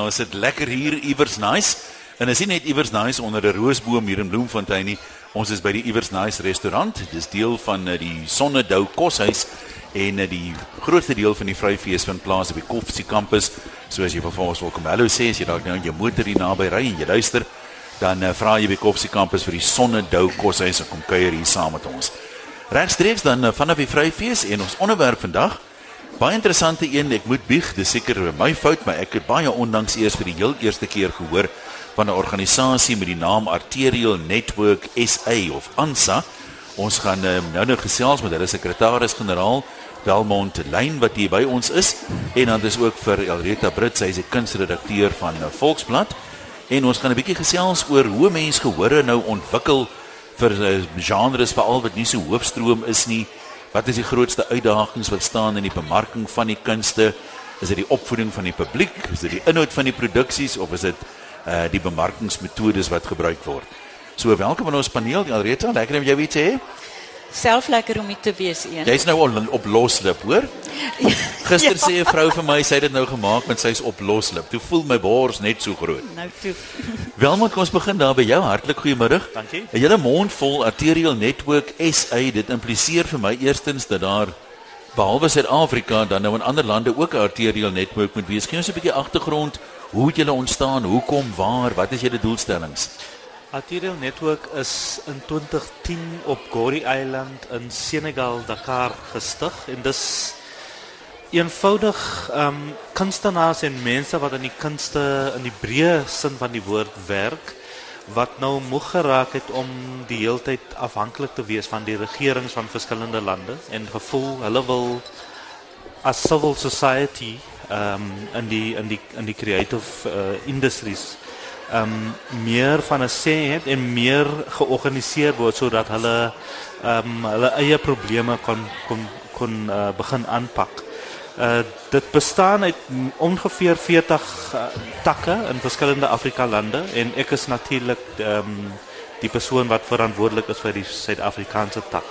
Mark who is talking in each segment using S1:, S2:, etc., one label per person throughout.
S1: Ons sit lekker hier iewers nice. En is nie net iewers nice onder 'n roosboom hier in Bloemfontein nie. Ons is by die Iewers Nice restaurant. Dis deel van eh, die Sonnedou koshuis en eh, die grootste deel van die Vryfees vind plaas op die Koffsie kampus. So as jy vir ons wil kom hallo sê as jy dalk nou in jou motor hier naby ry en jy luister, dan uh, vra jy by Koffsie kampus vir die Sonnedou koshuis en kom kuier hier saam met ons. Regstreeks dan uh, vanaf die Vryfees en ons onderwerp vandag Baie interessante een, ek moet bieg, dis seker my fout, maar ek het baie ondanks eers vir die heel eerste keer gehoor van 'n organisasie met die naam Arterial Network SA of ANSA. Ons gaan um, nou nou gesels met hulle sekretaris-generaal Welmont Lyn wat hier by ons is en dan is ook vir Elreta Brits, sy is die kunsredakteur van uh, Volksblad. En ons gaan 'n bietjie gesels oor hoe mense gehore nou ontwikkel vir uh, genres veral wat nie so hoofstroom is nie Wat is die grootste uitdagings wat staan in die bemarking van die kunste? Is dit die opvoeding van die publiek? Is dit die inhoud van die produksies of is dit uh die bemarkingsmetodes wat gebruik word? So welkom aan ons paneel, Alreta. Lekker om jou weer te hê
S2: self lekker om dit te wees een.
S1: Jy's nou al op loslip, hoor? Gister ja. sê 'n vrou vir my sy het dit nou gemaak want sy's op loslip. Toe voel my bors net so groot.
S2: Nou toe.
S1: Welmoed, kom ons begin daar by jou. Hartlik goeiemôre.
S3: Dankie.
S1: 'n Hele mond vol Arterial Network SA. Dit impliseer vir my eerstens dat daar behalwe Suid-Afrika dan nou in ander lande ook 'n Arterial Network moet wees. Gee ons 'n bietjie agtergrond. Hoe het julle ontstaan? Hoekom? Waar? Wat is julle doelstellings?
S3: Arterial Network is in 2010 op Gory Island in Senegal, Dakar gestig en dis eenvoudig ehm um, kunstenaars en mense wat aan die kunste in die breë sin van die woord werk wat nou moeg geraak het om die heeltyd afhanklik te wees van die regerings van verskillende lande en gevoel hulle wil as civil society ehm um, in die in die in die creative uh, industries um, meer van 'n sê het en meer georganiseer word sodat hulle um, hulle eie probleme kon kon kon uh, begin aanpak. Uh, dit bestaan uit ongeveer 40 uh, takke in verskillende Afrika lande en ek is natuurlik um, die persoon wat verantwoordelik is vir die Suid-Afrikaanse tak.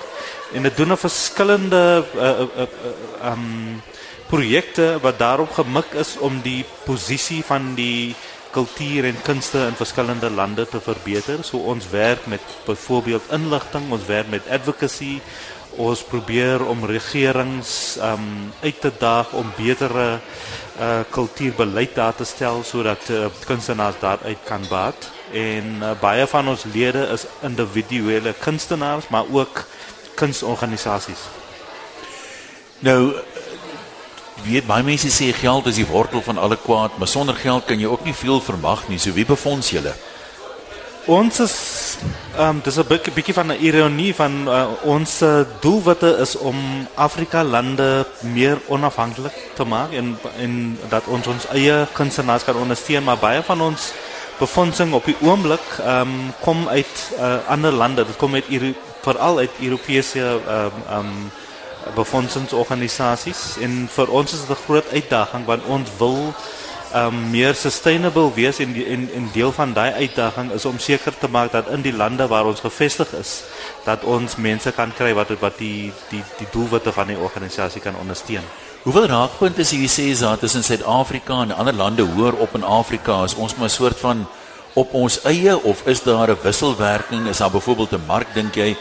S3: En dit doen 'n verskillende uh, uh, uh, um, projekte wat daarop gemik is om die posisie van die kultuur en kunste in verskillende lande te verbeter. So ons werk met byvoorbeeld inligting, ons werk met advocacy. Ons probeer om regerings um uit te daag om betere uh kultuurbeleid daar te stel sodat uh, kunstenaars daaruit kan baat. En uh, baie van ons lede is individuele kunstenaars, maar ook kunstorganisasies.
S1: Nou weet baie mense sê geld is die wortel van alle kwaad, maar sonder geld kan jy ook nie veel vermag nie. So wie befonds julle?
S3: Ons is ehm um, dis 'n bietjie bietjie van 'n ironie van uh, ons uh, doelwitte is om Afrika lande meer onafhanklik te maak en en dat ons ons eie kunstenaars kan ondersteun, maar baie van ons befondsing op die oomblik ehm um, kom uit uh, ander lande. Dit kom uit veral uit Europese ehm um, ehm um, befondsingsorganisasies en vir ons is dit 'n groot uitdaging want ons wil um, meer sustainable wees en en en deel van daai uitdaging is om seker te maak dat in die lande waar ons gevestig is dat ons mense kan kry wat wat die die die doelwitte van die organisasie kan ondersteun.
S1: Hoeveel raakpunte is hier sê daar tussen Suid-Afrika en ander lande hoor op in Afrika is ons maar 'n soort van op ons eie of is daar 'n wisselwerking is daar byvoorbeeld 'n mark dink jy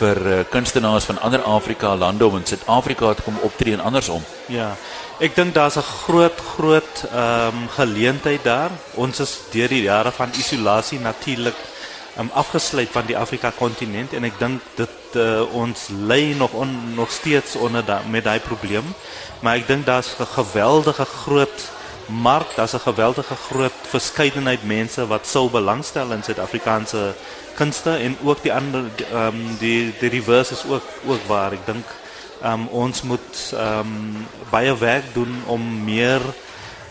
S1: vir uh, kunstenaars van ander Afrika lande om in Suid-Afrika te kom optree en andersom.
S3: Ja. Ek dink daar's 'n groot groot ehm um, geleentheid daar. Ons is deur die jare van isolasie natuurlik um, afgesluit van die Afrika kontinent en ek dink dit uh, ons lê nog on, nog steeds onder da, met daai probleem. Maar ek dink daar's 'n geweldige groot mark, daar's 'n geweldige groot verskeidenheid mense wat sou belangstel in Suid-Afrikaanse kunste en ook die ander ehm um, die die reverse is ook ook waar dink ehm um, ons moet ehm um, baie werk doen om meer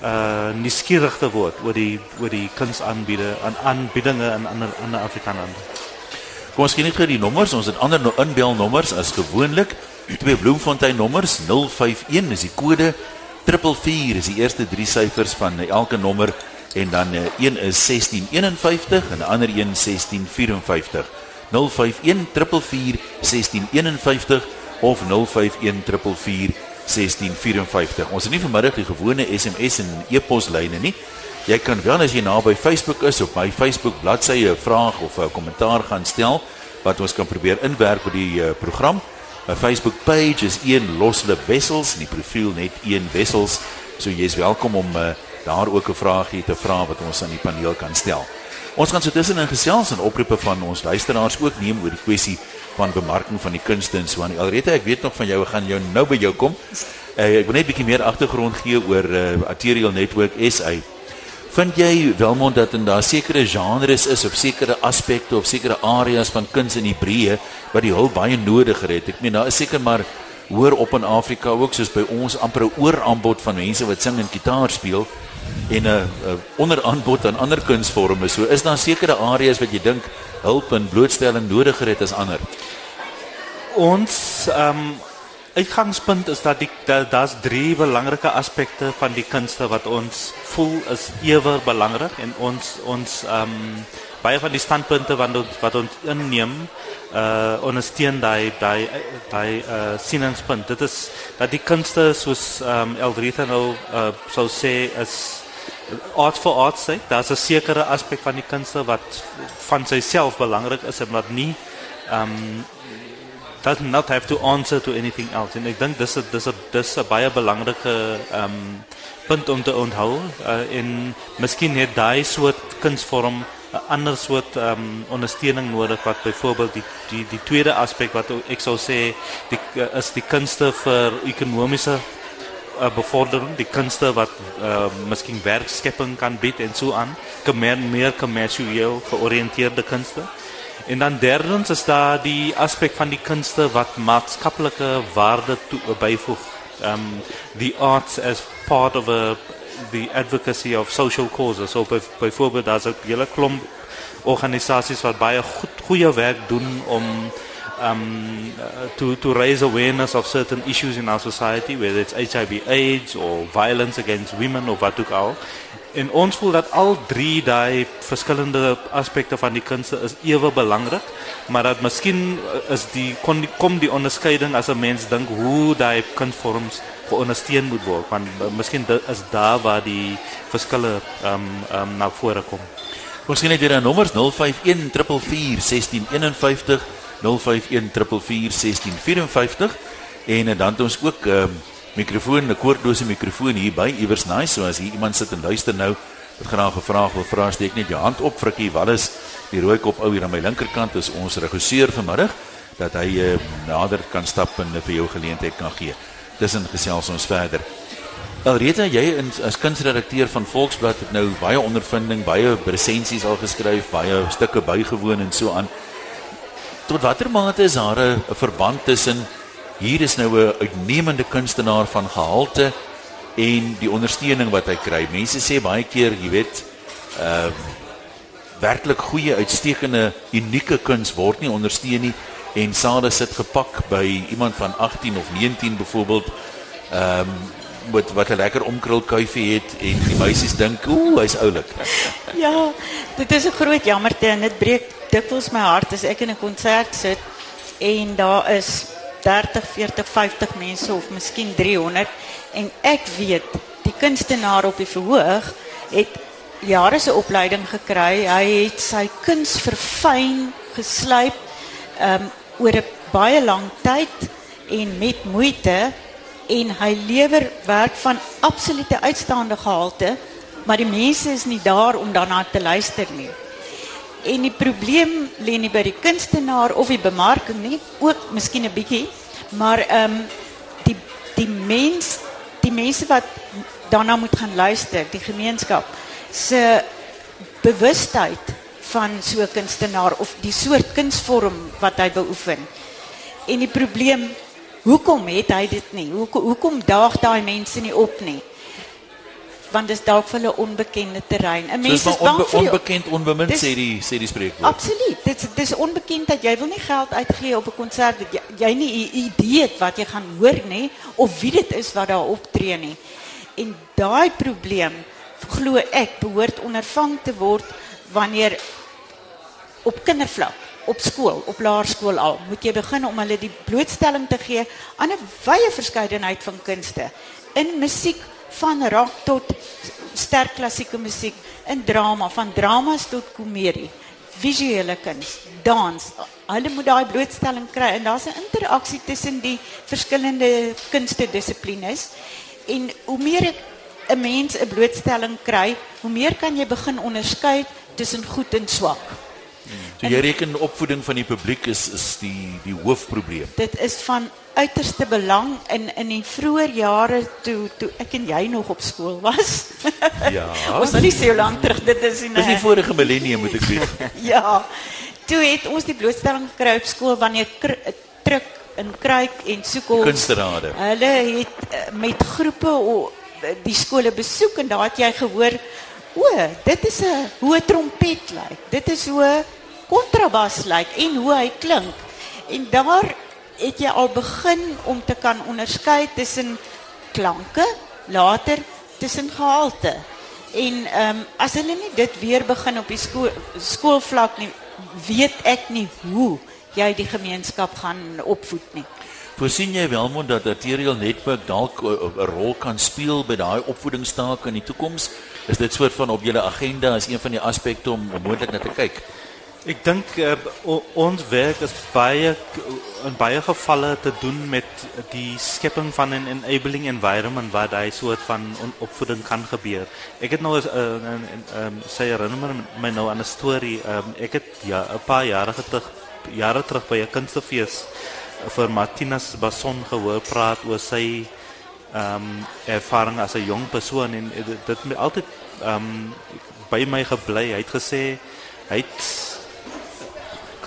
S3: uh nuuskierig te word oor die oor die kunsaanbiede aan aanbiedinge in ander ander Afrikaners.
S1: Kom ons kyk net gou die nommers. Ons het ander inbelnommers as gewoonlik. Twee Bloemfontein nommers 051 is die kode 444 is die eerste drie syfers van elke nommer en dan uh, een is 1651 en 'n ander een 1654 051 444 1651 of 051 444 1654 ons het nie vanmiddag die gewone SMS en e-pos lyne nie Jy kan wel as jy naby Facebook is op my Facebook bladsy 'n vraag of 'n kommentaar gaan stel wat ons kan probeer inwerk by die program. My Facebook page is een loslip wessels, die profiel net een wessels. So jy is welkom om uh, daar ook 'n vraagie te vra wat ons aan die paneel kan stel. Ons gaan so tussenin gesels en oproepe van ons luisteraars ook neem oor die kwessie van bemarking van die kunste en so aan. Alrete, ek weet nog van jou, gaan jou nou by jou kom. Uh, ek wil net 'n bietjie meer agtergrond gee oor uh, Arterial Network SA. Vind jy welmond dat in daar sekere genres is of sekere aspekte of sekere areas van kuns in Hebreë wat die hulp baie nodig het? Ek meen daar is seker maar hoor op in Afrika ook soos by ons amper 'n ooraanbod van mense wat sing en gitaar speel en 'n onderaanbod aan ander kunsvorme. So is daar sekere areas wat jy dink hulp en blootstelling nodiger het as ander.
S3: Ons ehm um, uitgangspunt is dat die daar's drie belangrike aspekte van die kunste wat ons voel is ewe belangrik en ons ons ehm um, baie van die standpunte wat ons wat ons inneem uh ondersteun daai daai daai uh sieningspunt. Dit is dat die kunste soos ehm um, Eldrita nou uh sou sê is art for art sake. Daar's 'n sekere aspek van die kunste wat van self belangrik is en wat nie ehm um, does not have to answer to anything else. En ek dink dis 'n dis 'n dis 'n baie belangrike ehm um, punt om te onthou uh, en miskien het daai soort kunsvorm 'n ander soort ehm um, ondersteuning nodig wat byvoorbeeld die die die tweede aspek wat ek sou sê die uh, is die kunste vir ekonomiese uh, bevordering, die kunste wat uh, miskien werkskepping kan bied en so aan, meer meer kommersieel georiënteerde kunste. En dan derdens is daar die aspek van die kunste wat maatskaplike waarde toe byvoeg. Um the arts as part of a the advocacy of social causes. So by, byvoorbeeld daar's 'n hele klomp organisasies wat baie goed goeie werk doen om um to to raise awareness of certain issues in our society whether it's HIV AIDS or violence against women of wat ook al. En ons voel dat al drie daai verskillende aspekte van die kunste is ewe belangrik, maar dat miskien is die kom die, kom die onderskeiding as 'n mens dink hoe daai kunsvorms geondersteun moet word, want uh, miskien is daar waar die verskille ehm um, ehm um, na vore kom.
S1: Ons sien net hier 'n nommers 051 444 1651 051 444 1654 en dan het ons ook 'n um, mikrofoon, 'n koordlose mikrofoon hier by iewers nice, so as hier iemand sit en luister nou wat graag 'n vraag wil vra, steek net jou hand op, Frikkie Wallis, die rooi kop ou hier aan my linkerkant is ons regisseur vanmiddag dat hy uh, nader kan stap en vir jou geleentheid kan gee. Tussen gesels ons verder. Alreta, jy as kunsredakteur van Volksblad het nou baie ondervinding, baie resensies al geskryf, baie stukke bygewoon en so aan. Tot watter mate is daar 'n verband tussen hier is nou 'n uitnemende kunstenaar van gehalte en die ondersteuning wat hy kry. Mense sê baie keer, jy weet, ehm uh, werklik goeie, uitstekende, unieke kuns word nie ondersteun nie en sade sit gepak by iemand van 18 of 19 byvoorbeeld ehm um, wat wat 'n lekker omkrulkuifie het en die meisies dink, ooh, hy's oulik.
S2: Ja, dit is 'n groot jammerte en dit breek dikwels my hart as ek in 'n konsert sit en daar is 30, 40, 50 mense of miskien 300 en ek weet die kunstenaar op die verhoog het jare se opleiding gekry. Hy het sy kuns verfyn, geslyp um oor 'n baie lang tyd en met moeite en hy lewer werk van absolute uitstaande gehalte, maar die mense is nie daar om daarna te luister nie. En die probleem lê nie by die kunstenaar of die bemarking nie, ook miskien 'n bietjie, maar ehm um, die die mens die mense wat daarna moet gaan luister, die gemeenskap se bewustheid van so 'n kunstenaar of die soort kunsvorm wat hy beoefen. En die probleem, hoekom het hy dit nie? Hoekom hoekom daag daai mense nie op nie? Want dit is dalk vir hulle onbekende terrein. 'n Mens
S1: is bang vir onbekend onbemind sê die sê die spreekwoord.
S2: Absoluut. Dit dis onbekend dat jy wil nie geld uitgee op 'n konsert wat jy, jy nie 'n idee het wat jy gaan hoor nie of wie dit is wat daar optree nie. En daai probleem glo ek behoort ondervang te word wanneer op kindervlak op skool, op laerskool al, moet jy begin om hulle die blootstelling te gee aan 'n wye verskeidenheid van kunste in musiek van rock tot sterk klassieke musiek, in drama, van dramas tot komedie, visuele kuns, dans. Hulle moet daai blootstelling kry en daar's 'n interaksie tussen die verskillende kunstedissiplines. En hoe meer ek 'n mens 'n blootstelling kry, hoe meer kan jy begin onderskei tussen goed en swak.
S1: So jy reken opvoeding van die publiek is is die die hoofprobleem.
S2: Dit is van uiterste belang in in die vroeë jare toe toe ek en jy nog op skool was.
S1: Ja.
S2: ons is nie so lank terug dit is nie.
S1: Dis die vorige millennium moet ek weet.
S2: ja. Toe het ons die blootstelling gekry op skool wanneer truk in kruik en soekels.
S1: Kunsterade.
S2: Hulle het eh, met groepe o- die skole besoek en daar het jy gehoor, o, dit is 'n hoe 'n trompet lyk. Dit is hoe kontrabas lyk en hoe hy klink. En daar het jy al begin om te kan onderskei tussen klanke, later tussen gehalte. En ehm um, as hulle nie dit weer begin op die skool skoolvlak nie, weet ek nie hoe jy die gemeenskap gaan opvoed nie.
S1: Voorsien jy Welmond dat arterial netwerk dalk 'n 'n rol kan speel by daai opvoedingstaak in die toekoms? Is dit soort van op julle agenda as een van die aspekte om moontlik na te kyk?
S3: Ek dink uh, ons werk is baie in baie gevalle te doen met die skepping van 'n enabling environment waar daai soort van opvoeding kan gebeur. Ek het nou 'n uh, um, sê herinner my nou aan 'n storie. Um, ek het ja 'n paar jare terug jare terug by 'n kunstefees vir Martinus Bason gehoor praat oor sy ehm um, ervaring as 'n jong persoon en dit het my altyd ehm um, by my gebly. Hy het gesê hy het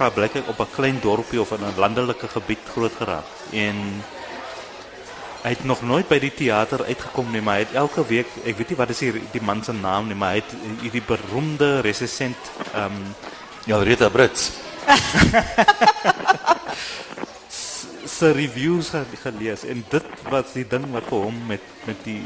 S3: kan blykbaar op 'n klein dorpie of in 'n landelike gebied groot geraak en hy het nog nooit by die teater uitgekom nie, maar hy het elke week, ek weet nie wat is die, die man se naam nie, maar hy het hierdie beroemde resensent ehm um,
S1: Ja, Rita Brits.
S3: se reviews ge- gelees en dit was die ding wat vir hom met met die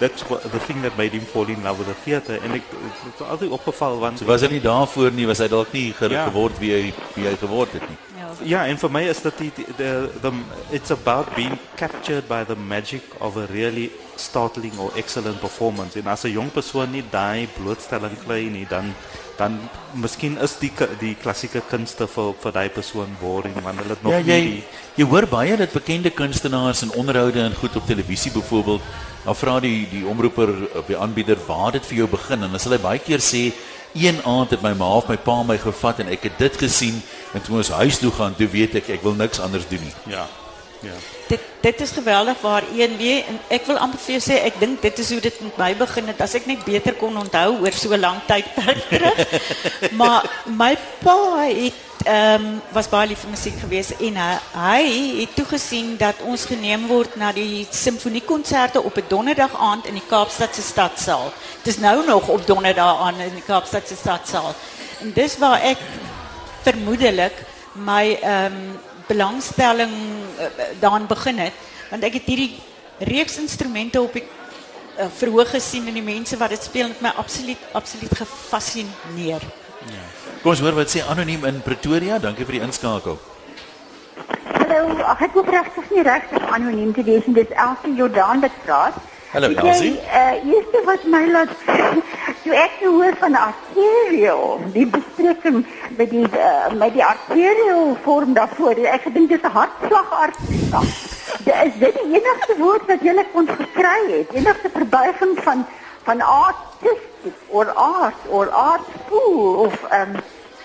S3: that's what the thing that made him fall in love with the theater en ek het altyd opgeval want
S1: So was hy nie daarvoor nie, was hy dalk nie ge
S3: Ja.
S1: geword wie hy wie hy geword het nie.
S2: Ja.
S3: Ja, en vir my is dit die, die the, the it's about being captured by the magic of a really startling or excellent performance. En as 'n jong persoon nie daai blootstelling kry nie, dan dan miskien is die die klassieke kunste vir vir daai persoon boring want hulle het nog
S1: Ja,
S3: nie
S1: jy
S3: die
S1: jy hoor baie dat bekende kunstenaars in onderhoude en goed op televisie byvoorbeeld, dan vra die die omroeper of die aanbieder waar dit vir jou begin en sal hy baie keer sê een aand het my ma of my pa my gevat en ek het dit gesien en toe ons huis toe gaan, toe weet ek ek wil niks anders doen nie.
S3: ja. Ja.
S2: Dit dit is geweldig waar een en ek wil amper vir jou sê ek dink dit is hoe dit met my begin het as ek net beter kon onthou oor so lank tydperk terug. maar my pa het ehm um, was baie lief vir musiek geweest en hy, hy het toegesien dat ons geneem word na die simfoniekonserte op 'n donderdag aand in die Kaapstadse stadsaal. Dis nou nog op donderdag aan in die Kaapstadse stadsaal. En dis waar ek vermoedelik my ehm belangstelling uh, daarin begin het want ek het hierdie reeks instrumente op die uh, verhoog gesien en die mense wat dit speel het my absoluut absoluut gefascineer.
S1: Kom ons hoor wat sê anoniem in Pretoria. Dankie vir die inskakel.
S4: Hallo, ag ek hoef regtig nie regtig anoniem te wees nie. Dis Elsie Jordan wat praat.
S1: Hallo, Elsie.
S4: Uh, eerste wat my laat toe ek nou hoor van arterial, die bespreking met die uh, met die arterial vorm daarvoor. Ek gedink dis 'n hartslagarterie. Dit is dit die enigste woord wat jy kon gekry het. Enigste verbuiging van van artistic or art or artful of um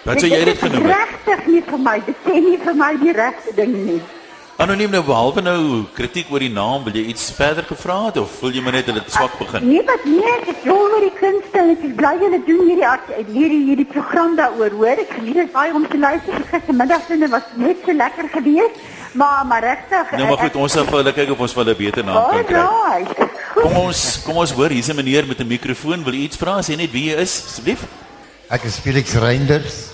S1: Wat sou jy dit genoem?
S4: Regtig nie vir my. Dit sê nie vir my die regte ding nie.
S1: Anoniem nou behalwe nou kritiek oor die naam, wil jy iets verder gevra het of voel jy maar net hulle het swak begin?
S4: Nee, wat nee, ek is dol oor die kunste ek is bly julle doen hierdie hierdie hierdie program daaroor, hoor. Ek geniet dit baie om te luister. Gistermiddag sinne was net so lekker geweest. Maar maar regtig.
S1: Nou maar goed, ons sal vir hulle kyk of ons vir hulle beter naam kan kry.
S4: Alright.
S1: Kom ons kom ons hoor, hier's 'n meneer met 'n mikrofoon. Wil u iets vra? Sê net wie jy is asseblief.
S5: Ek is Felix Reinders.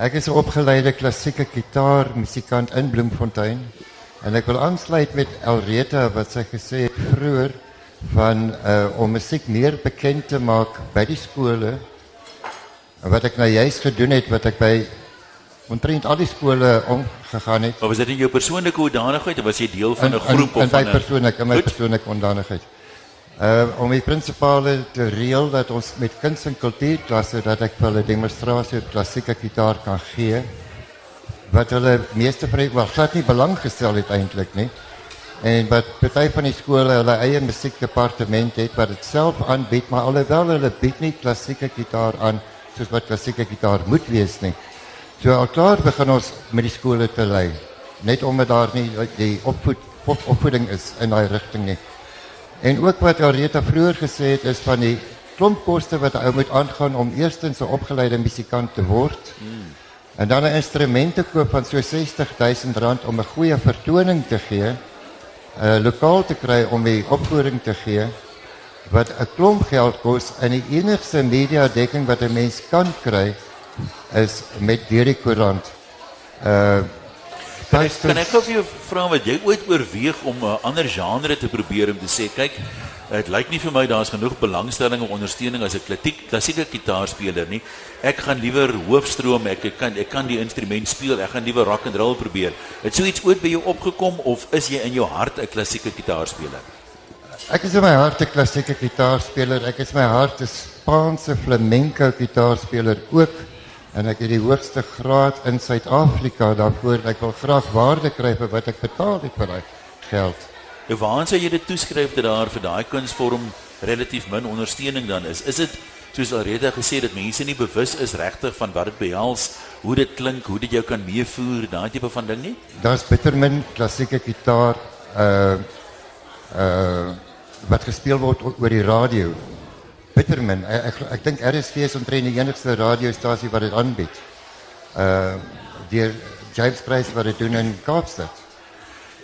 S5: Ek is 'n opgeleide klassieke gitaarmusikant in Bloemfontein. En ek wil aansluit met Elreta wat sy gesê het vroeër van uh om musiek meer bekend te maak by die skole. En wat ek nou juist gedoen het wat ek by omtrent al die skole omgegaan het.
S1: Maar was dit in jou persoonlike hoedanigheid of was jy deel van 'n
S5: in-
S1: groep
S5: in,
S1: of
S5: in my
S1: van 'n
S5: persoonlik in my persoonlike ondanigheid. Uh om die prinsipale te reël dat ons met kuns en kultuurklasse dat ek hulle demonstrasie op klassieke gitaar kan gee wat hulle meeste die wel glad nie belang gestel het eintlik nie. En wat party van die skole hulle eie musiekdepartement het wat dit self aanbied, maar alhoewel hulle bied nie klassieke gitaar aan soos wat klassieke gitaar moet wees nie. So al klaar begin ons met die skole te lei, net omdat daar nie die opvoed op, opvoeding is in daai rigting nie. En ook wat Areta vroeër gesê het is van die klomp koste wat 'n ou moet aangaan om eerstens 'n opgeleide musikant te word. Hmm. En dan 'n instrument te koop van so 60000 rand om 'n goeie vertoning te gee, 'n lokaal te kry om die opvoering te gee wat 'n klomp geld kos en die enigste media dekking wat 'n mens kan kry is met hierdie koerant. Uh
S1: Kan ek, kan ek gou vir jou vra wat jy ooit oorweeg om 'n ander genre te probeer om te sê kyk dit lyk nie vir my daar's genoeg belangstelling en ondersteuning as 'n klassiek klassieke gitaarspeler nie. Ek gaan liewer hoofstroom, ek, ek kan ek kan die instrument speel, ek gaan liewer rock and roll probeer. Het so iets ooit by jou opgekom of is jy in jou hart 'n klassieke gitaarspeler?
S5: Ek is in my hart 'n klassieke gitaarspeler. Ek is my hart 'n Spaanse flamenco gitaarspeler ook en ek het die hoogste graad in Suid-Afrika daarvoor ek wil graag waarde kry vir wat ek betaal het vir daai geld.
S1: En waar sou jy dit toeskryf dat daar vir daai kunsvorm relatief min ondersteuning dan is? Is dit soos alreeds gesê dat mense nie bewus is regtig van wat dit behels, hoe dit klink, hoe dit jou kan meevoer, daai tipe van ding nie?
S5: Daar's bitter min klassieke gitaar uh uh wat gespeel word oor die radio. Bitterman. Ek ek, ek dink RSG is omtrent die enigste radiostasie wat dit aanbied. Uh deur James Price wat dit doen in Kaapstad.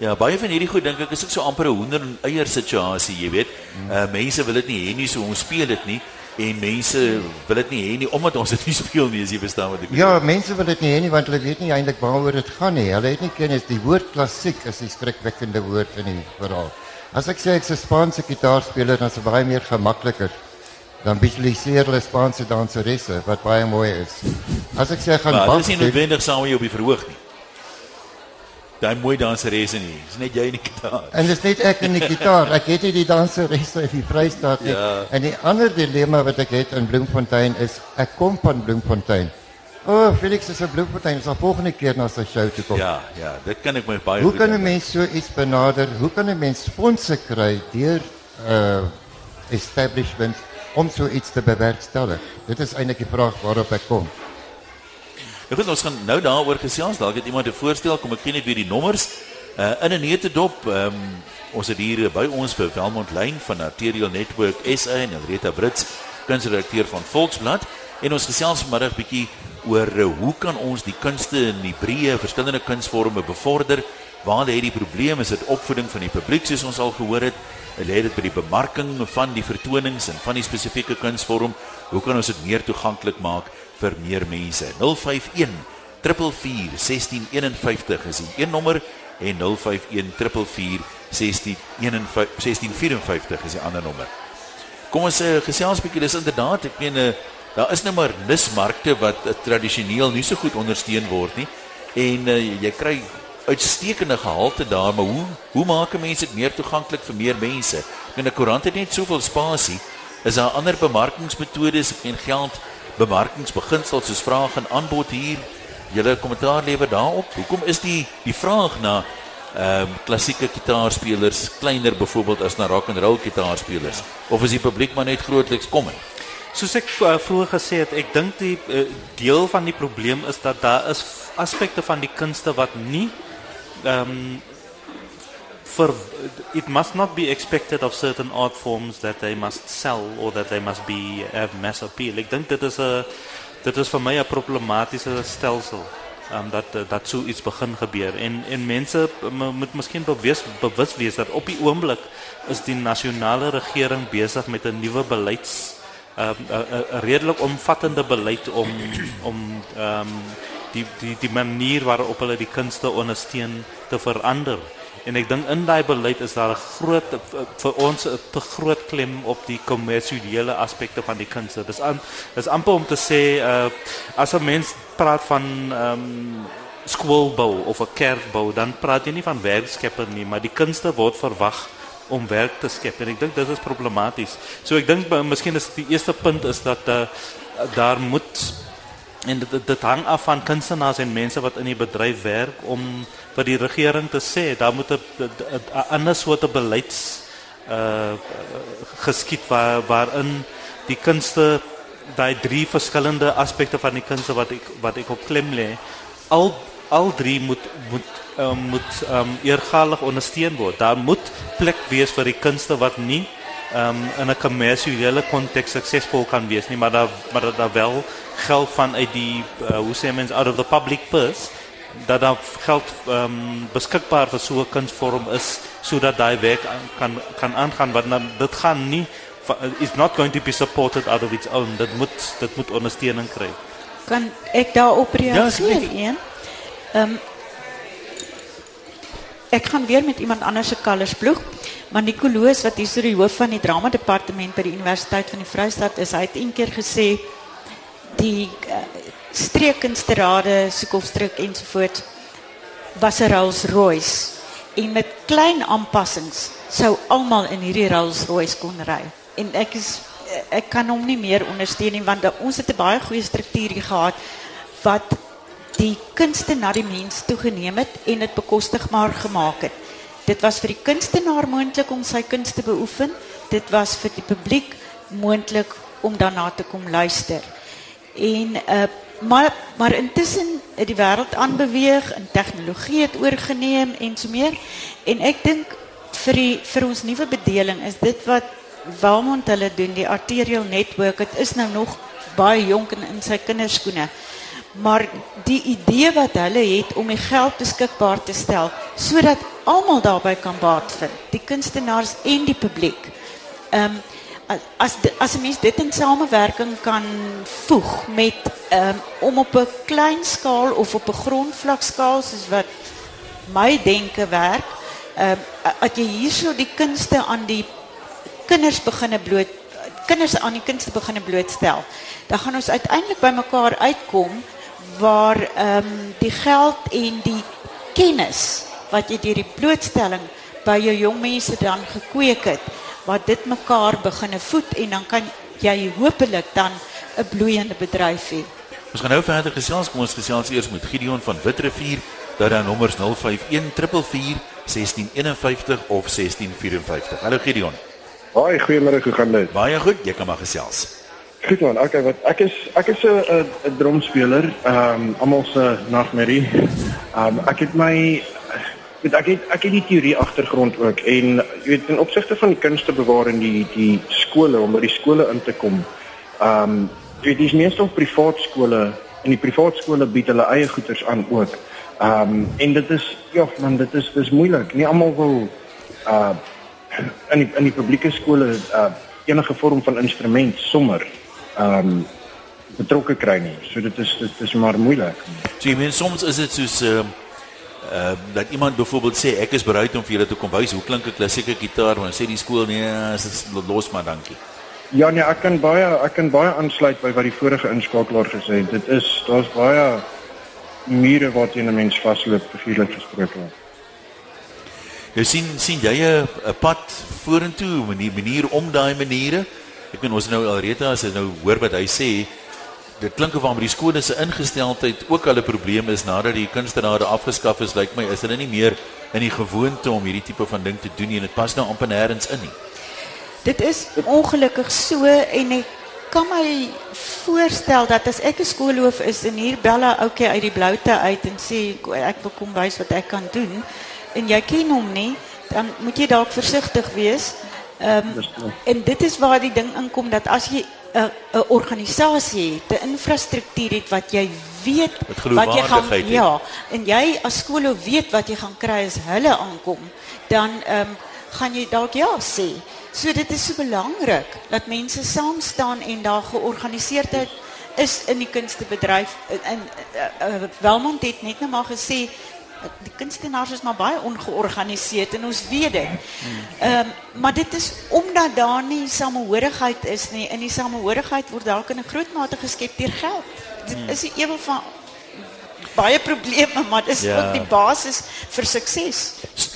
S1: Ja, baie van hierdie goed dink ek is ook so amper 'n hoender en eier situasie, jy weet. Uh mense wil dit nie hê nie so ons speel dit nie en mense wil dit nie hê nie omdat ons dit nie speel nie, as jy verstaan wat ek
S5: bedoel. Ja, mense wil dit nie hê nie want hulle weet nie eintlik waaroor dit gaan nie. Hulle het nie kennis die woord klassiek is 'n skrikwekkende woord in die verhaal. As ek sê ek's 'n Spaanse gitaarspeler, dan is dit baie meer gemakliker dan visualiseer hulle Spaanse danseresse wat baie mooi is. As ek sê gaan
S1: bak, dis nie noodwendig saam met jou op die verhoog nie. Daai mooi danseresse nie, dis net jy en die gitaar.
S5: En dis net ek en die gitaar. Ek het nie die danseresse in die Vrystaat nie. Ja. En die ander dilemma wat ek het in Bloemfontein is ek kom van Bloemfontein. O, oh, Felix is 'n Bloemfontein, sal volgende keer na sy show toe kom.
S1: Ja, ja, dit kan ek my baie
S5: Hoe kan 'n mens so iets benader? Hoe kan 'n mens fondse kry deur uh establishments om so iets te bewerkstellig? Dit is eintlik die vraag waarop ek kom.
S1: Ek weet ons gaan nou daaroor gesels. Dalk het iemand 'n voorstel, kom ek gee net weer die nommers. Uh in 'n netedop, ehm um, ons het hier by ons vir Welmont Lyn van Arterial Network SA en Rita Brits, kunsredakteur van Volksblad, en ons gesels vanmiddag bietjie oor uh, hoe kan ons die kunste in die breë verskillende kunsvorme bevorder? Waar lê die probleem? Is dit opvoeding van die publiek soos ons al gehoor het? lê dit by die bemarking van die vertonings en van die spesifieke kunsvorm. Hoe kan ons dit meer toeganklik maak vir meer mense? 051 444 1651 is die een nommer en 051 444 1654 is die ander nommer. Kom ons uh, gesels 'n bietjie dis inderdaad ek meen uh, daar is nou maar nismarkte wat uh, tradisioneel nie so goed ondersteun word nie en uh, jy kry uitstekende gehalte daar, maar hoe hoe maak 'n mens dit meer toeganklik vir meer mense? En 'n koerant het net soveel spasie. Is daar ander bemarkingsmetodes en geld bemarkingsbeginsels soos vraag en aanbod hier? Julle kommentaar lewer daarop. Hoekom is die die vraag na ehm um, klassieke gitaarspelers kleiner byvoorbeeld as na rock and roll gitaarspelers? Of is die publiek maar net grootliks kom?
S3: Soos ek uh, vroeër gesê het, ek dink die uh, deel van die probleem is dat daar is aspekte van die kunste wat nie um, for it must not be expected of certain art forms that they must sell or that they must be have mass appeal. Ek dink dit is 'n dit is vir my 'n problematiese stelsel. Um dat dat so iets begin gebeur en en mense moet miskien bewus bewus wees dat op die oomblik is die nasionale regering besig met 'n nuwe beleids 'n um, 'n redelik omvattende beleid om om um die die die manier waarop hulle die kunste ondersteun te verander. En ek dink in daai beleid is daar 'n groot vir ons 'n te groot klem op die kommersiële aspekte van die kunste. Dis aan is amper om te sê uh as 'n mens praat van ehm um, skoolbou of 'n kerkbou, dan praat jy nie van werkskepper nie, maar die kunste word verwag om werk te skep en ek dink dit is problematies. So ek dink miskien is die eerste punt is dat uh, daar moet en dit dit hang af van kunstenaars en mense wat in die bedryf werk om vir die regering te sê daar moet 'n ander soort beleids uh geskied waar waarin die kunste daai drie verskillende aspekte van die kunste wat ek wat ek op klem lê al al drie moet moet um, moet um, eergalig ondersteun word. Daar moet plek wees vir die kunste wat nie um, in 'n kommersiële konteks suksesvol kan wees nie, maar daar maar dat daar wel geld van uit die uh, hoe sê mens out of the public purse dat daar geld um, beskikbaar vir so 'n kunsvorm is sodat daai werk kan kan aangaan want dan dit gaan nie is not going to be supported out of its own. Dit moet dit moet ondersteuning kry.
S2: Kan ek daarop reageer? Ja, Ehm um, ek gaan weer met iemand anders se kalers ploeg. Maar Nicoloos wat so die hoof van die drama departement by die Universiteit van die Vrystaat is, hy het een keer gesê die uh, streekkunsterade, Sokofstreek ensovoorts was 'n Rolls-Royce en met klein aanpassings sou almal in hierdie Rolls-Royce kon ry. En ek is ek kan hom nie meer ondersteun nie want ons het 'n baie goeie struktuur hier gehad wat die kunste na die mens toegeneem het en dit bekostigbaar gemaak het. Dit was vir die kunstenaar moontlik om sy kuns te beoefen. Dit was vir die publiek moontlik om daarna te kom luister. En uh maar maar intussen het die wêreld aanbeweeg en tegnologie het oorgeneem en so meer. En dink vir die vir ons nuwe bedeling is dit wat Walmont hulle doen, die arterial network, dit is nou nog baie jonk en in sy kinderskoene. Maar die idee wat hulle het om die geld beskikbaar te stel sodat almal daarbey kan baat vind, die kunstenaars en die publiek. Ehm um, as as 'n mens dit in samewerking kan voeg met um, om op 'n klein skaal of op 'n grondvlak skaal soos wat my denke werk, ehm um, dat jy hierso die kunste aan die kinders beginne bloot kinders aan die kunste beginne blootstel. Dan gaan ons uiteindelik by mekaar uitkom waar ehm um, die geld en die kennis wat jy deur die blootstelling by jou jong mense dan gekweek het, wat dit mekaar beginne voed en dan kan jy hopelik dan 'n bloeiende bedryf hê.
S1: Ons gaan nou verder gesels, kom ons gesels eers met Gideon van Witrifuur, dat dan nommers 051 444 1651 of 1654. Hallo Gideon.
S6: Haai, goeiemôre, hoe gaan dit?
S1: Baie goed, jy kan maar gesels.
S6: Goed man, okay, wat ek is ek is 'n 'n drumspeler, ehm um, almal se nagmerrie. Ehm um, ek het my weet ek het ek het die teorie agtergrond ook en jy weet in opsigte van die kunste bewaar in die die skole om by die skole in te kom. Ehm um, jy weet dis meestal privaat skole en die privaat skole bied hulle eie goederes aan ook. Ehm um, en dit is ja man, dit is dis moeilik. Nie almal wil uh in die, in die publieke skole uh enige vorm van instrument sommer ehm um, betrokke kry nie. So dit is dit is maar moeilik.
S1: So jy meen soms is dit soos ehm uh, uh, dat iemand byvoorbeeld sê ek is bereid om vir julle te kom wys hoe klink 'n klassieke gitaar, maar sê die skool nee, is los maar dankie.
S6: Ja nee, ek kan baie ek kan baie aansluit by wat die vorige inskakelaar gesê het. Dit is daar's baie mure wat jy 'n mens vasloop figuurlik gesproke.
S1: Jy sien sien jy 'n pad vorentoe, 'n manier, manier om daai maniere? Ek weet ons nou alreeds as jy nou hoor wat hy sê, dit klink of hom die skole se ingesteldheid ook al 'n probleem is nadat die kunstenaars afgeskaf is, lyk my is hulle nie meer in die gewoonte om hierdie tipe van ding te doen nie en dit pas nou amper nêrens in nie.
S2: Dit is ongelukkig so en ek kan my voorstel dat as ek 'n skoolhoof is en hier bella ouetjie uit die bloute uit en sê ek wil kom wys wat ek kan doen en jy ken hom nie, dan moet jy dalk versigtig wees um, en dit is waar die ding inkom dat as jy 'n 'n organisasie het, 'n infrastruktuur het wat jy weet wat jy gaan
S1: het.
S2: ja, en jy as skool weet wat jy gaan kry as hulle aankom, dan ehm um, gaan jy dalk ja sê. So dit is so belangrik dat mense saam staan en daar georganiseerdheid is in die kunstebedryf in, in uh, uh, Welmond het net nou maar gesê die kunstenaars is maar baie ongeorganiseerd en ons weet dit. Ehm um, maar dit is omdat daar nie samehorigheid is nie. In die samehorigheid word dalk in 'n groot mate geskep deur geld. Dit is die ewel van baie probleme, maar dis
S1: Ja.
S2: ook die basis vir sukses.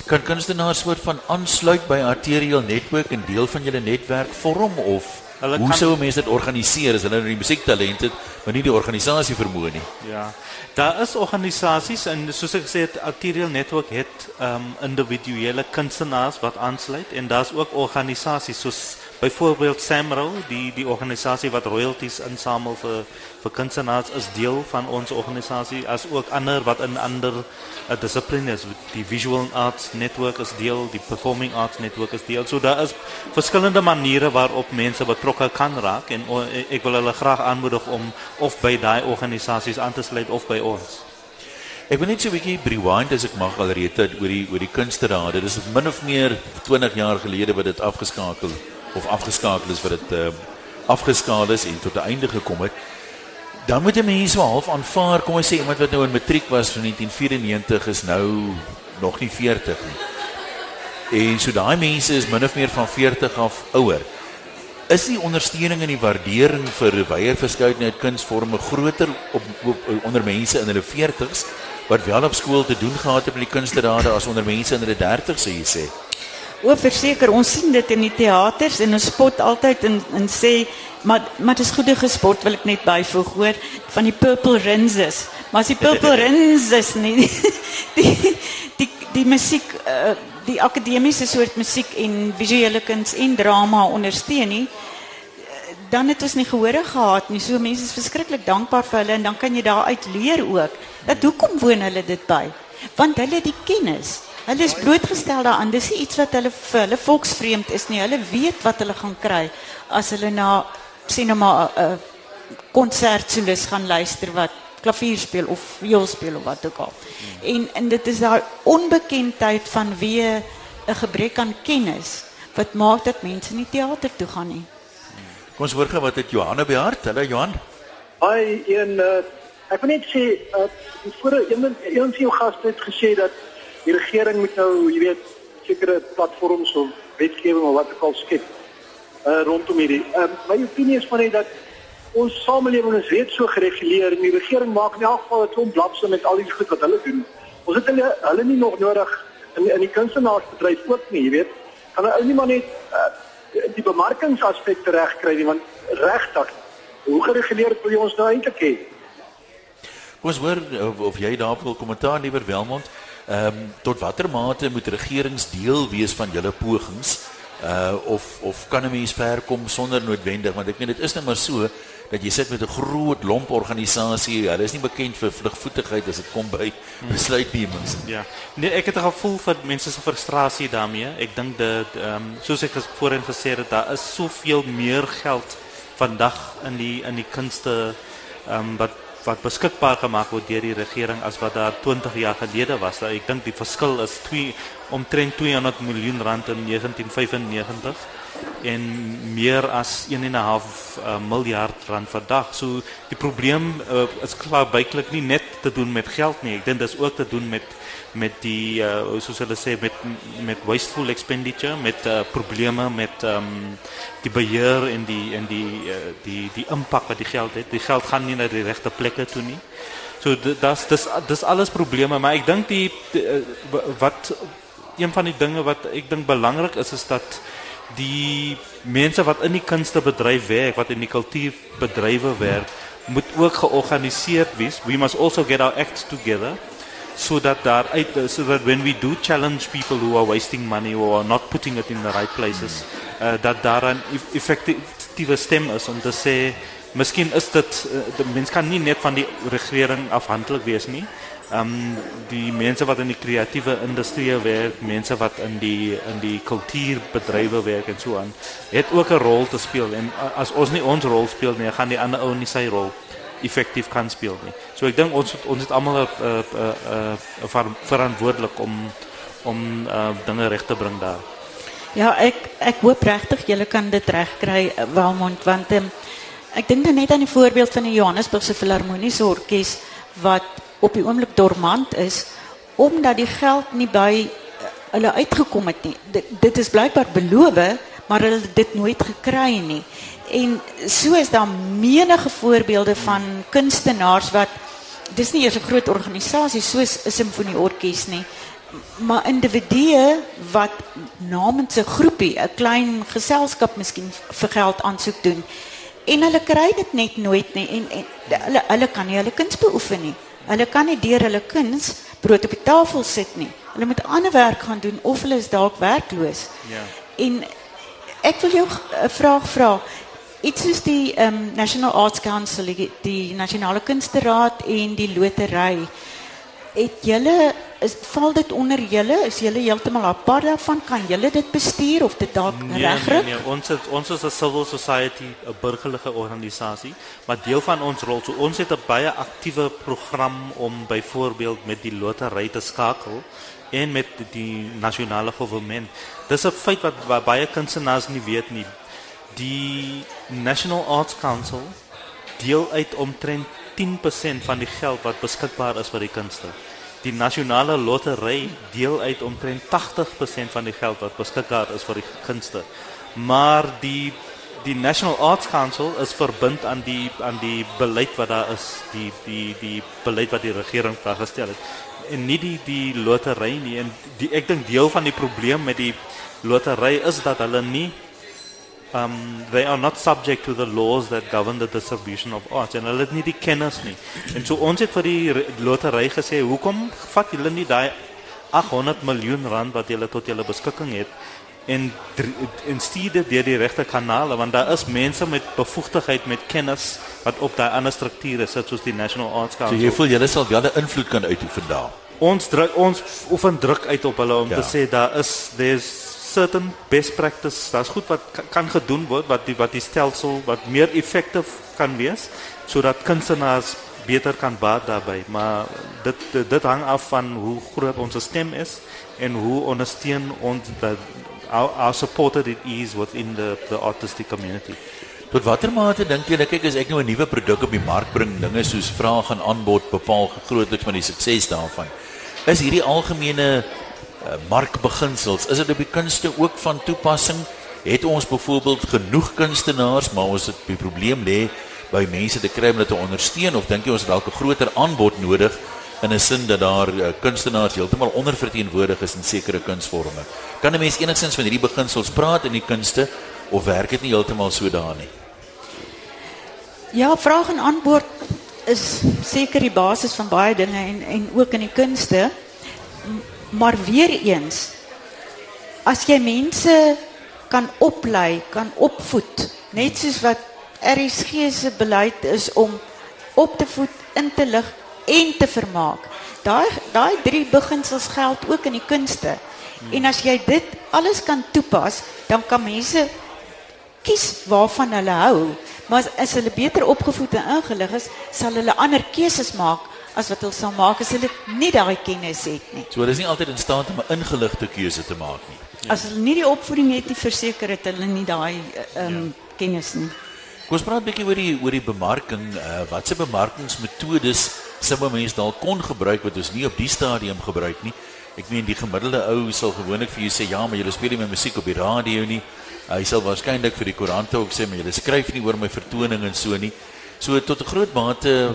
S1: Kan kunstenaars soort van aansluit by Arterial Network en deel van julle netwerk vorm of
S3: Hulle
S1: hoe
S3: kan-
S1: sou 'n mens dit organiseer as hulle nou die musiektalent het, maar nie die organisasie vermoë nie?
S3: Ja. Daar is organisasies en soos ek gesê het Arterial Network het um individuele kunstenaars wat aansluit en daar's ook organisasies soos byvoorbeeld Samro, die die organisasie wat royalties insamel vir vir kunstenaars is deel van ons organisasie as ook ander wat in ander uh, dissiplines die Visual Arts Network is deel, die Performing Arts Network is deel. So daar is verskillende maniere waarop mense betrokke kan raak en o, ek wil hulle graag aanmoedig om of by daai organisasies aan te sluit of by ons.
S1: Ek wil net so 'n bietjie rewind as ek mag alreeds oor die oor die kunsterade. Dis min of meer 20 jaar gelede wat dit afgeskakel of afgeskakel is wat dit uh, afgeskaal is en tot 'n einde gekom het. Dan moet 'n mens so half aanvaar, kom ons sê iemand wat nou in matriek was van 1994 is nou nog nie 40 nie. En so daai mense is min of meer van 40 af ouer. Is die ondersteuning en die waardering vir 'n wyeer verskeidenheid kunsvorme groter op, op onder mense in hulle 40s wat wel op skool te doen gehad het met die kunsterade as onder mense in hulle 30s sê jy sê?
S2: O, verseker, ons sien dit in die teaters en ons spot altyd en en sê maar maar dis goeie gespot wil ek net byvoeg hoor van die Purple Rinses. Maar as die Purple Rinses nie die die die, musiek uh, die akademiese soort musiek en visuele kuns en drama ondersteun nie dan het ons nie gehore gehad nie. So mense is verskriklik dankbaar vir hulle en dan kan jy daaruit leer ook. Dat hoekom woon hulle dit by? Want hulle het die kennis. Hulle is blootgestel daaraan. Dis nie iets wat hulle vir hulle volksvreemd is nie. Hulle weet wat hulle gaan kry as hulle na sien nou maar 'n konsertsolis gaan luister wat klavier speel of viool speel of wat ook al. En en dit is daai onbekendheid van wie 'n gebrek aan kennis wat maak dat mense nie teater toe gaan nie.
S1: Kom ons hoor gou wat het Johan op die hart. Hallo Johan.
S7: Hi, een uh, ek wil net sê uh, voor een een van jou gaste het gesê dat die regering moet nou, jy weet, sekere platforms of wetgewing of wat ook al skep uh, rondom hierdie. Uh, my opinie is maar net dat ons samelewing is reeds so gereguleer en die regering maak in elk geval 'n klomp blapse met al die goed wat hulle doen. Ons het hulle hulle nie nog nodig in in die kunstenaarsbedryf ook nie, jy weet. Kan hulle nie maar net uh, die bemarkingsaspekte regkry nie, want regtig hoe gereguleerd wil jy ons nou eintlik hê?
S1: Hoor of, of jy daarop wil kommentaar liewer Welmond. Ehm um, tot watter mate moet regerings deel wees van julle pogings? Uh of of kan 'n mens ver kom sonder noodwendig want ek meen dit is net maar so dat jy sit met 'n groot lomp organisasie. Hulle is nie bekend vir vlugvoetigheid as dit kom by besluitnemings.
S3: Ja. Nee, ek het 'n gevoel vir mense se frustrasie daarmee. Ek dink dat ehm um, soos ek voorheen gesê het, daar is soveel meer geld vandag in die in die kunste ehm um, wat wat beskikbaar gemaak word deur die regering as wat daar 20 jaar gelede was. Nou, Ek dink die verskil is 2 omtrent 200 miljoen rand in 1995 en meer as 1.5 uh, miljard rand vandag. So die probleem uh, is klaar byklik nie net te doen met geld nie. Ek dink dit is ook te doen met met die uh, soos hulle sê met met wasteful expenditure, met uh, probleme met um, die beheer en die en die uh, die die impak wat die geld het. Die geld gaan nie na die regte plekke toe nie. So dis dis dis alles probleme, maar ek dink die, die wat een van die dinge wat ek dink belangrik is is dat die mense wat in die kunstebedryf werk, wat in die kultuurbedrywe werk, moet ook georganiseerd wees. We must also get our acts together so that daar uit so that when we do challenge people who are wasting money or are not putting it in the right places, uh, dat daar 'n eff- effektiewe stem is om te sê miskien is dit uh, die mens kan nie net van die regering afhanklik wees nie. Um die mense wat in die kreatiewe industrie werk, mense wat in die in die kultuurbedrywe werk en so aan, het ook 'n rol te speel en a- as ons nie ons rol speel nie, gaan die ander ou nie sy rol effektief kan speel nie. So ek dink ons ons het almal 'n 'n 'n 'n ver- verantwoordelik om om uh, dinge reg te bring daar.
S2: Ja, ek ek hoop regtig julle kan dit regkry eh, Welmond want um, ek dink dan net aan die voorbeeld van die Johannesburgse Filharmoniese Orkees wat op die oomblik dormant is omdat die geld nie by eh, hulle uitgekom het nie. Dit, dit is blykbaar beloof, maar hulle het dit nooit gekry nie. En so is daar menige voorbeelde van kunstenaars wat dis nie eers 'n groot organisasie soos 'n simfonieorkes nie, maar individue wat namens 'n groepie, 'n klein geselskap miskien vir geld aansoek doen. En hulle kry dit net nooit nie en, en hulle hulle kan nie hulle kuns beoefen nie. Hulle kan nie deur hulle kuns brood op die tafel sit nie. Hulle moet ander werk gaan doen of hulle is dalk werkloos.
S3: Ja.
S2: En ek wil jou 'n vraag vra. Iets soos die um, National Arts Council, die, die Nasionale Kunsteraad en die lotery. Het julle is val dit onder julle? Is julle heeltemal apart daarvan? Kan julle dit bestuur of dit dalk
S3: Nee,
S2: regryk?
S3: nee, nee, ons het, ons is 'n civil society, 'n burgerlike organisasie, maar deel van ons rol, so ons het 'n baie aktiewe program om byvoorbeeld met die lotery te skakel en met die nasionale regering. Dis 'n feit wat, wat baie kunstenaars nie weet nie. Die National Arts Council deel uit omtrent 10% van die geld wat beskikbaar is vir die kunste. Die nasionale lotery deel uit omtrent 80% van die geld wat beskikbaar is vir die kunste. Maar die die National Arts Council is verbind aan die aan die beleid wat daar is, die die die beleid wat die regering vasgestel het. En nie die die lotery nie en die ek dink deel van die probleem met die lotery is dat hulle nie um, they are not subject to the laws that govern the distribution of arts en hulle het nie die kennis nie. En so ons het vir die lotery gesê, "Hoekom vat julle nie daai 800 miljoen rand wat julle tot julle beskikking het en en stuur dit deur die regte kanale want daar is mense met bevoegdheid met kennis wat op daai ander strukture sit soos die National Arts
S1: So
S3: Council.
S1: jy voel julle sal wel 'n invloed kan uitoefen daar.
S3: ons druk ons oefen druk uit op hulle om
S1: Ja.
S3: te sê daar is there's certain best practice daar's goed wat ka- kan gedoen word wat die wat die stelsel wat meer effektief kan wees sodat kunstenaars beter kan baat daarbey maar dit dit, dit hang af van hoe groot ons stem is en hoe ondersteun ons dat our, our supported it is within the the artistic community
S1: Tot watter mate dink julle kyk as ek nou 'n nuwe produk op die mark bring, dinge soos vraag en aanbod bepaal grootliks met die sukses daarvan. Is hierdie algemene uh, markbeginsels, is dit op die kunste ook van toepassing? Het ons byvoorbeeld genoeg kunstenaars, maar ons het die probleem lê by mense te kry om dit te ondersteun of dink jy ons het dalk 'n groter aanbod nodig in 'n sin dat daar uh, kunstenaars heeltemal onderverteenwoordig is in sekere kunsvorme? Kan 'n mens enigstens van hierdie beginsels praat in die kunste of werk dit nie heeltemal so daar nie?
S2: Ja, vraag en antwoord is seker die basis van baie dinge en en ook in die kunste. Maar weer eens as jy mense kan oplei, kan opvoed, net soos wat RSG se beleid is om op te voed, in te lig en te vermaak. Daai daai drie beginsels geld ook in die kunste. En as jy dit alles kan toepas, dan kan mense kies waarvan hulle hou. Maar as, as hulle beter opgevoed en ingelig is, sal hulle ander keuses maak as wat hulle sal maak as hulle nie daai kennis het nie.
S1: So hulle is nie altyd in staat om 'n ingeligte keuse te maak nie.
S2: As hulle nie die opvoeding het nie, verseker het hulle nie daai ehm um, kennis nie.
S1: Kom ons praat 'n bietjie oor die oor die bemarking. Uh watse bemarkingsmetodes sou 'n mens dalk kon gebruik wat ons nie op die stadium gebruik nie? Ek meen die gemiddelde ou sal gewoonlik vir jou sê ja, maar jy speel nie my musiek op die radio nie. Hy sal waarskynlik vir die koerante ook sê maar jy skryf nie oor my vertoning en so nie. So tot 'n groot mate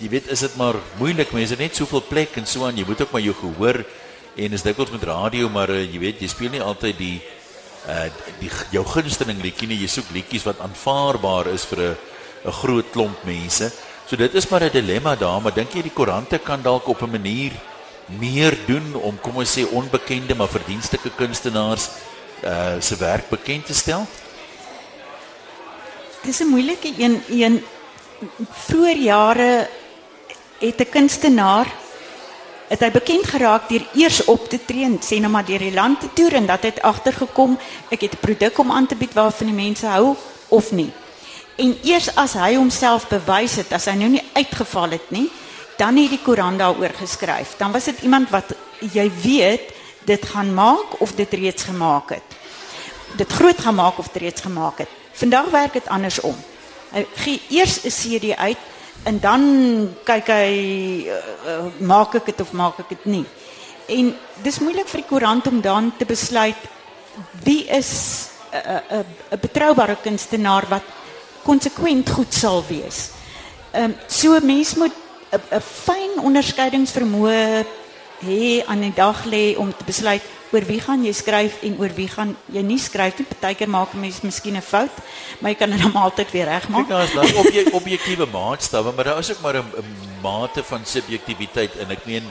S1: jy weet is dit maar moeilik mense net soveel plek en so aan jy moet ook maar jou gehoor en is dikwels met radio maar uh, jy weet jy speel nie altyd die uh die jou gunsteling liedjie nie jy soek liedjies wat aanvaarbaar is vir 'n 'n groot klomp mense. So dit is maar 'n dilemma daar, maar dink jy die koerante kan dalk op 'n manier meer doen om kom ons sê onbekende maar verdienstelike kunstenaars uh se werk bekend te stel?
S2: Dis 'n moeilike een een vroeër jare het 'n kunstenaar het hy bekend geraak deur eers op te tree en sê nou maar deur die land te toer en dat hy agtergekom ek het 'n produk om aan te bied waarvan die mense hou of nie. En eers as hy homself bewys het, as hy nou nie uitgeval het nie, dan het die koerant daaroor geskryf. Dan was dit iemand wat jy weet dit gaan maak of dit reeds gemaak het. Dit groot gemaak of dit reeds gemaak het. Vandag werk dit andersom. Hy gee eers 'n CD uit en dan kyk hy uh, uh, maak ek dit of maak ek dit nie. En dis moeilik vir die koerant om dan te besluit wie is 'n uh, 'n uh, 'n betroubare kunstenaar wat konsekwent goed sal wees. Ehm um, so mens moet 'n fyn onderskeidingsvermoë hê aan die dag lê om te besluit oor wie gaan jy skryf en oor wie gaan jy nie skryf nie. Partykeer maak 'n mens miskien 'n fout, maar jy kan dit dan altyd weer regmaak.
S1: Daar is dan obje, objektiewe maatstawwe, maar daar is ook maar 'n mate van subjektiwiteit en ek meen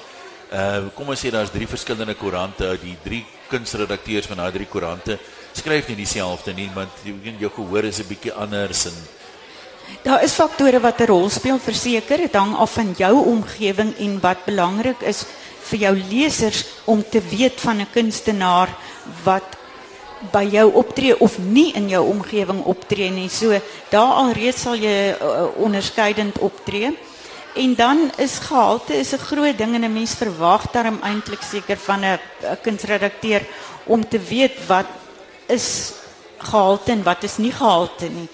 S1: uh kom ons sê daar's drie verskillende koerante, die drie kunsredakteurs van daai drie koerante skryf nie dieselfde nie, want jou gehoor is 'n bietjie anders en
S2: Daar is faktore wat 'n rol speel verseker, dit hang af van jou omgewing en wat belangrik is vir jou lesers om te weet van 'n kunstenaar wat by jou optree of nie in jou omgewing optree nie. So daar alreeds sal jy uh, onderskeidend optree. En dan is gehalte is 'n groot ding en 'n mens verwag daarom eintlik seker van 'n kunsredakteur om te weet wat is gehalte en wat is nie gehalte nie.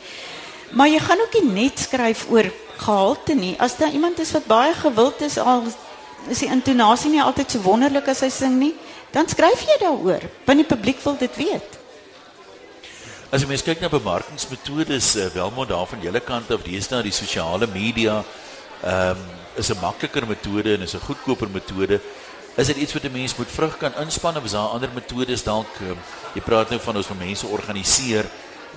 S2: Maar jy gaan ook nie net skryf oor gehalte nie. As daar iemand is wat baie gewild is al is die intonasie nie altyd so wonderlik as hy sing nie, dan skryf jy daaroor. Want die publiek wil dit weet.
S1: As jy mens kyk na bemarkingsmetodes, welmond daar van julle kant af, dis nou die sosiale media ehm um, is 'n makliker metode en is 'n goedkoper metode. Is dit iets wat 'n mens moet vrug kan inspann of is daar ander metodes dalk um, jy praat nou van ons van mense organiseer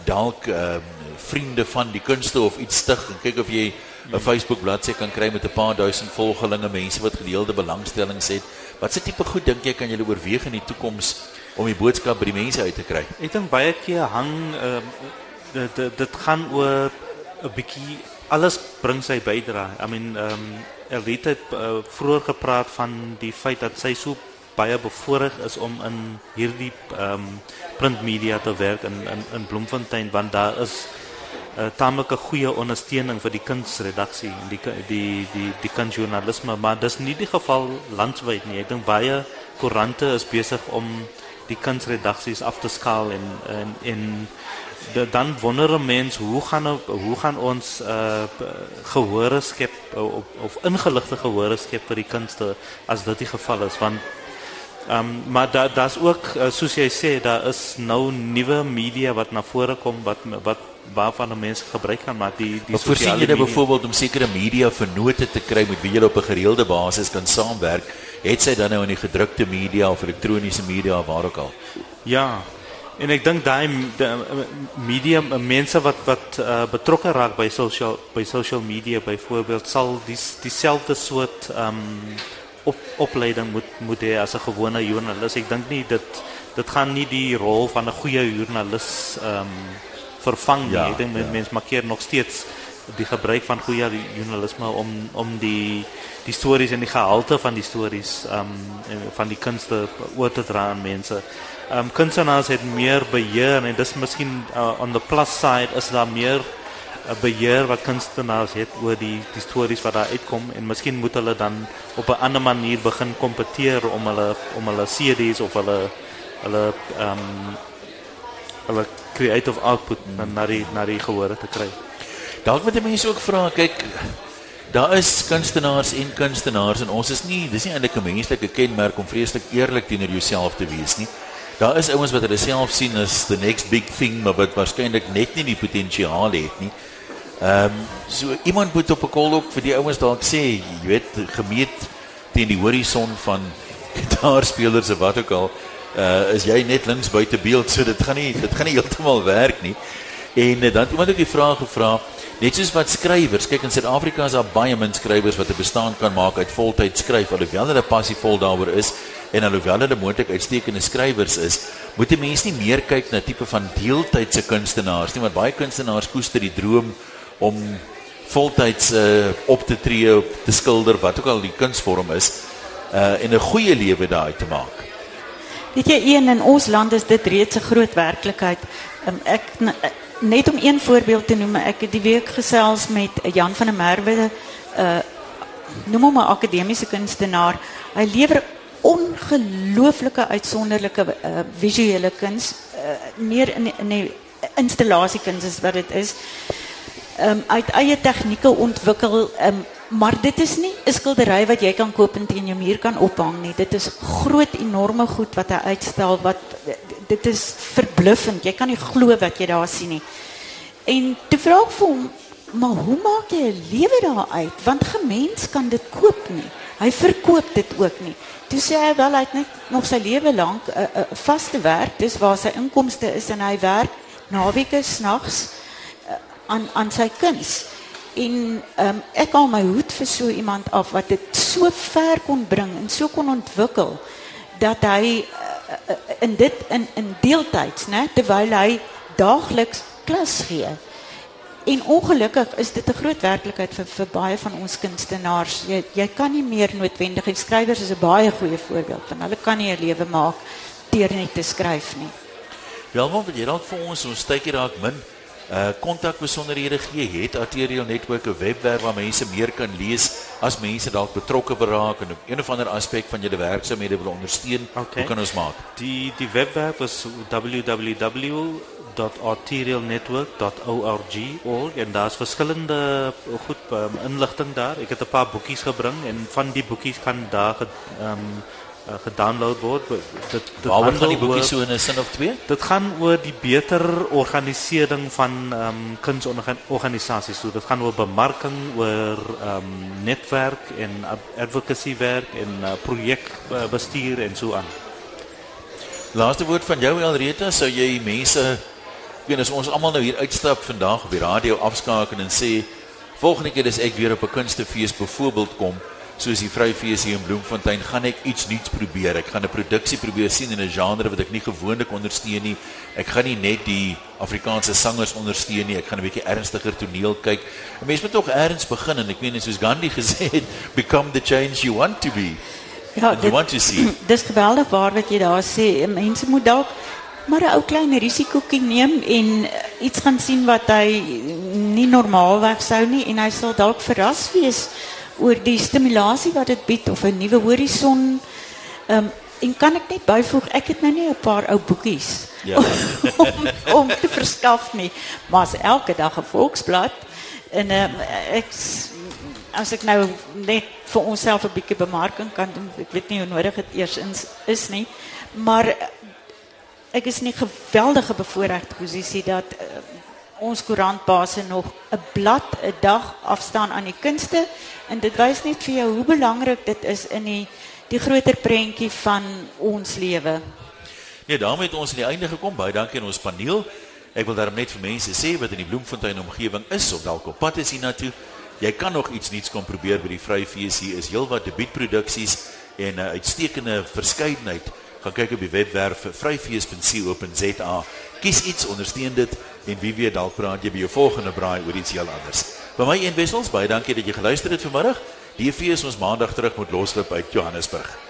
S1: dalk um, vriende van die kunste of iets stig en kyk of jy 'n Facebook bladsy kan kry met 'n paar duisend volgelinge, mense wat gedeelde belangstellings het. Wat se tipe goed dink jy kan julle oorweeg in die toekoms om die boodskap by die mense uit te kry?
S3: Ek dink baie keer hang um, dit dit gaan oor 'n bietjie alles bring sy bydrae. I mean ehm um, Elite het uh, vroeër gepraat van die feit dat sy so baie bevoorreg is om in hierdie ehm um, printmedia te werk in in in Bloemfontein want daar is 'n uh, eh, tamelike goeie ondersteuning vir die kunsredaksie en die die die die kunsjoernalisme, maar dis nie die geval landwyd nie. Ek dink baie koerante is besig om die kunsredaksies af te skaal en en en dan wonder 'n mens hoe gaan hoe gaan ons uh gehore skep of, of ingeligte gehore skep vir die kunste as dit die geval is want um, maar daar daar's ook uh, soos jy sê daar is nou nuwe media wat na vore kom wat wat waarvan mense gebruik kan maak die die
S1: sosiale media. Byvoorbeeld om sekere media vennote te kry met wie jy op 'n gereelde basis kan saamwerk, het sy dan nou in die gedrukte media of elektroniese media of waar ook al.
S3: Ja. En ek dink daai media mense wat wat uh, betrokke raak by social by social media byvoorbeeld sal dis dieselfde soort ehm um, op, opleiding moet moet hê as 'n gewone joernalis. Ek dink nie dit dit gaan nie die rol van 'n goeie joernalis ehm um, vervang nie. Ja, ek dink ja. mense markeer nog steeds die gebruik van goeie journalisme om om die die stories en die gehalte van die stories ehm um, van die kunste oor te dra aan mense. Um, kunstenaars het meer beheer en dis miskien uh, on the plus side is daar meer 'n beheer wat kunstenaars het oor die die stories wat daar uitkom en miskien moet hulle dan op 'n ander manier begin kompeteer om hulle om hulle CD's of hulle hulle um, hulle creative output na na die na die gehore te kry.
S1: Dalk moet mense ook vra, kyk, daar is kunstenaars en kunstenaars en ons is nie dis nie eintlik 'n menslike kenmerk om vreeslik eerlik teenoor jouself te wees nie. Daar is ouens wat hulle self sien as the next big thing, maar wat waarskynlik net nie die potensiaal het nie. Ehm um, so iemand moet op 'n kol ook vir die ouens dalk sê, jy weet, gemeet teen die horison van gitaarspelers of wat ook al, uh is jy net links buite beeld, so dit gaan nie dit gaan nie heeltemal werk nie. En uh, dan het iemand ook die vraag gevra, net soos wat skrywers, kyk in Suid-Afrika is daar baie min skrywers wat 'n bestaan kan maak uit voltyd skryf, alhoewel hulle passievol daaroor is en alhoewel hulle moontlik uitstekende skrywers is, moet 'n mens nie meer kyk na tipe van deeltydse kunstenaars nie, want baie kunstenaars koester die droom om voltyds uh, op te tree, op te skilder, wat ook al die kunsvorm is, uh en 'n goeie lewe daai te maak.
S2: Weet jy, een in ons land is dit reeds 'n groot werklikheid. Um, ek net om een voorbeeld te noem, ek het die week gesels met Jan van der Merwe, uh noem hom 'n akademiese kunstenaar. Hy lewer ongelooflike uitsonderlike uh, visuele kuns, uh, meer in in die installasiekuns is wat dit is um, uit eie tegnieke ontwikkel. Um, maar dit is nie 'n skildery wat jy kan koop en teen jou muur kan ophang nie. Dit is groot, enorme goed wat hy uitstel wat dit is verbluffend. Jy kan nie glo wat jy daar sien nie. En toe vra ek vir hom, maar hoe maak jy 'n lewe daaruit? Want gemens kan dit koop nie. Hy verkoop dit ook nie. Toe sê hy wel het net nog sy lewe lank 'n uh, uh, vaste werk, dis waar sy inkomste is en hy werk naweke snags uh, aan aan sy kuns. En um, ek haal my hoed vir so iemand af wat dit so ver kon bring en so kon ontwikkel dat hy uh, in dit in in deeltyds, né, terwyl hy daagliks klas gee. En ongelukkig is dit 'n groot werklikheid vir vir baie van ons kunstenaars. Jy jy kan nie meer noodwendig en skrywers is 'n baie goeie voorbeeld van hulle kan nie 'n lewe maak deur net te skryf nie.
S1: Wel, wat jy dalk vir ons ons tydjie raak min uh kontak besonderhede gee het Arterial Network 'n webwerf waar mense meer kan lees as mense dalk betrokke raak en op een of ander aspek van julle werksamehede wil ondersteun.
S3: Okay.
S1: Hoe kan ons maak?
S3: Die die webwerf is www.arterialnetwork.org org en daar's verskillende goed um, inligting daar. Ek het 'n paar boekies gebring en van die boekies kan daar ehm um, uh, gedownload word. Dit dit
S1: Waaroor gaan die
S3: oor-
S1: so in 'n sin of twee?
S3: Dit gaan oor die beter organisering van ehm um, kunsorganisasies. So dit gaan oor bemarking, oor ehm um, netwerk en ad- advocacy werk en uh, projekbestuur en so aan.
S1: Laaste woord van jou Elreta, sou jy mense weet as ons almal nou hier uitstap vandag op die radio afskakel en sê volgende keer as ek weer op 'n kunstefees byvoorbeeld kom soos die Vryfees hier in Bloemfontein, gaan ek iets nuuts probeer. Ek gaan 'n produksie probeer sien in 'n genre wat ek nie gewoonlik ondersteun nie. Ek gaan nie net die Afrikaanse sangers ondersteun nie. Ek gaan 'n bietjie ernstiger toneel kyk. 'n Mens moet tog eers begin en ek meen soos Gandhi gesê het, become the change you want to be.
S2: Ja,
S1: And you want to see.
S2: Dis geweldig waar wat jy daar sê. Mense moet dalk maar 'n ou klein risikoetjie neem en eh, iets gaan sien wat hy nie normaalweg sou nie en hy sal dalk verras wees oor die stimulasie wat dit bied of 'n nuwe horison. Ehm um, en kan ek net byvoeg, ek het nou nie 'n paar ou boekies
S1: Ja.
S2: om, om te verskaf nie, maar as elke dag 'n Volksblad en ehm ek s- as ek nou net vir onsself 'n bietjie bemarking kan doen, ek weet nie hoe nodig dit eers is, is nie, maar ek is in 'n geweldige bevoordeelde posisie dat uh, ons koerantbase nog 'n blad 'n dag afstaan aan die kunste en dit wys net vir jou hoe belangrik dit is in die die groter prentjie van ons lewe.
S1: Nee, daarmee het ons aan die einde gekom. Baie dankie aan ons paneel. Ek wil daarom net vir mense sê wat in die Bloemfontein omgewing is of dalk op pad is hiernatoe. Jy kan nog iets nuuts kom probeer by die Vryfees. Hier is heelwat debuutproduksies en 'n uitstekende verskeidenheid. Gaan kyk op die webwerf vryfees.co.za. Kies iets, ondersteun dit en wie weet dalk praat jy by jou volgende braai oor iets heel anders. By my een wissels, baie dankie dat jy geluister het vanmiddag. Die fees ons maandag terug moet loslop uit Johannesburg.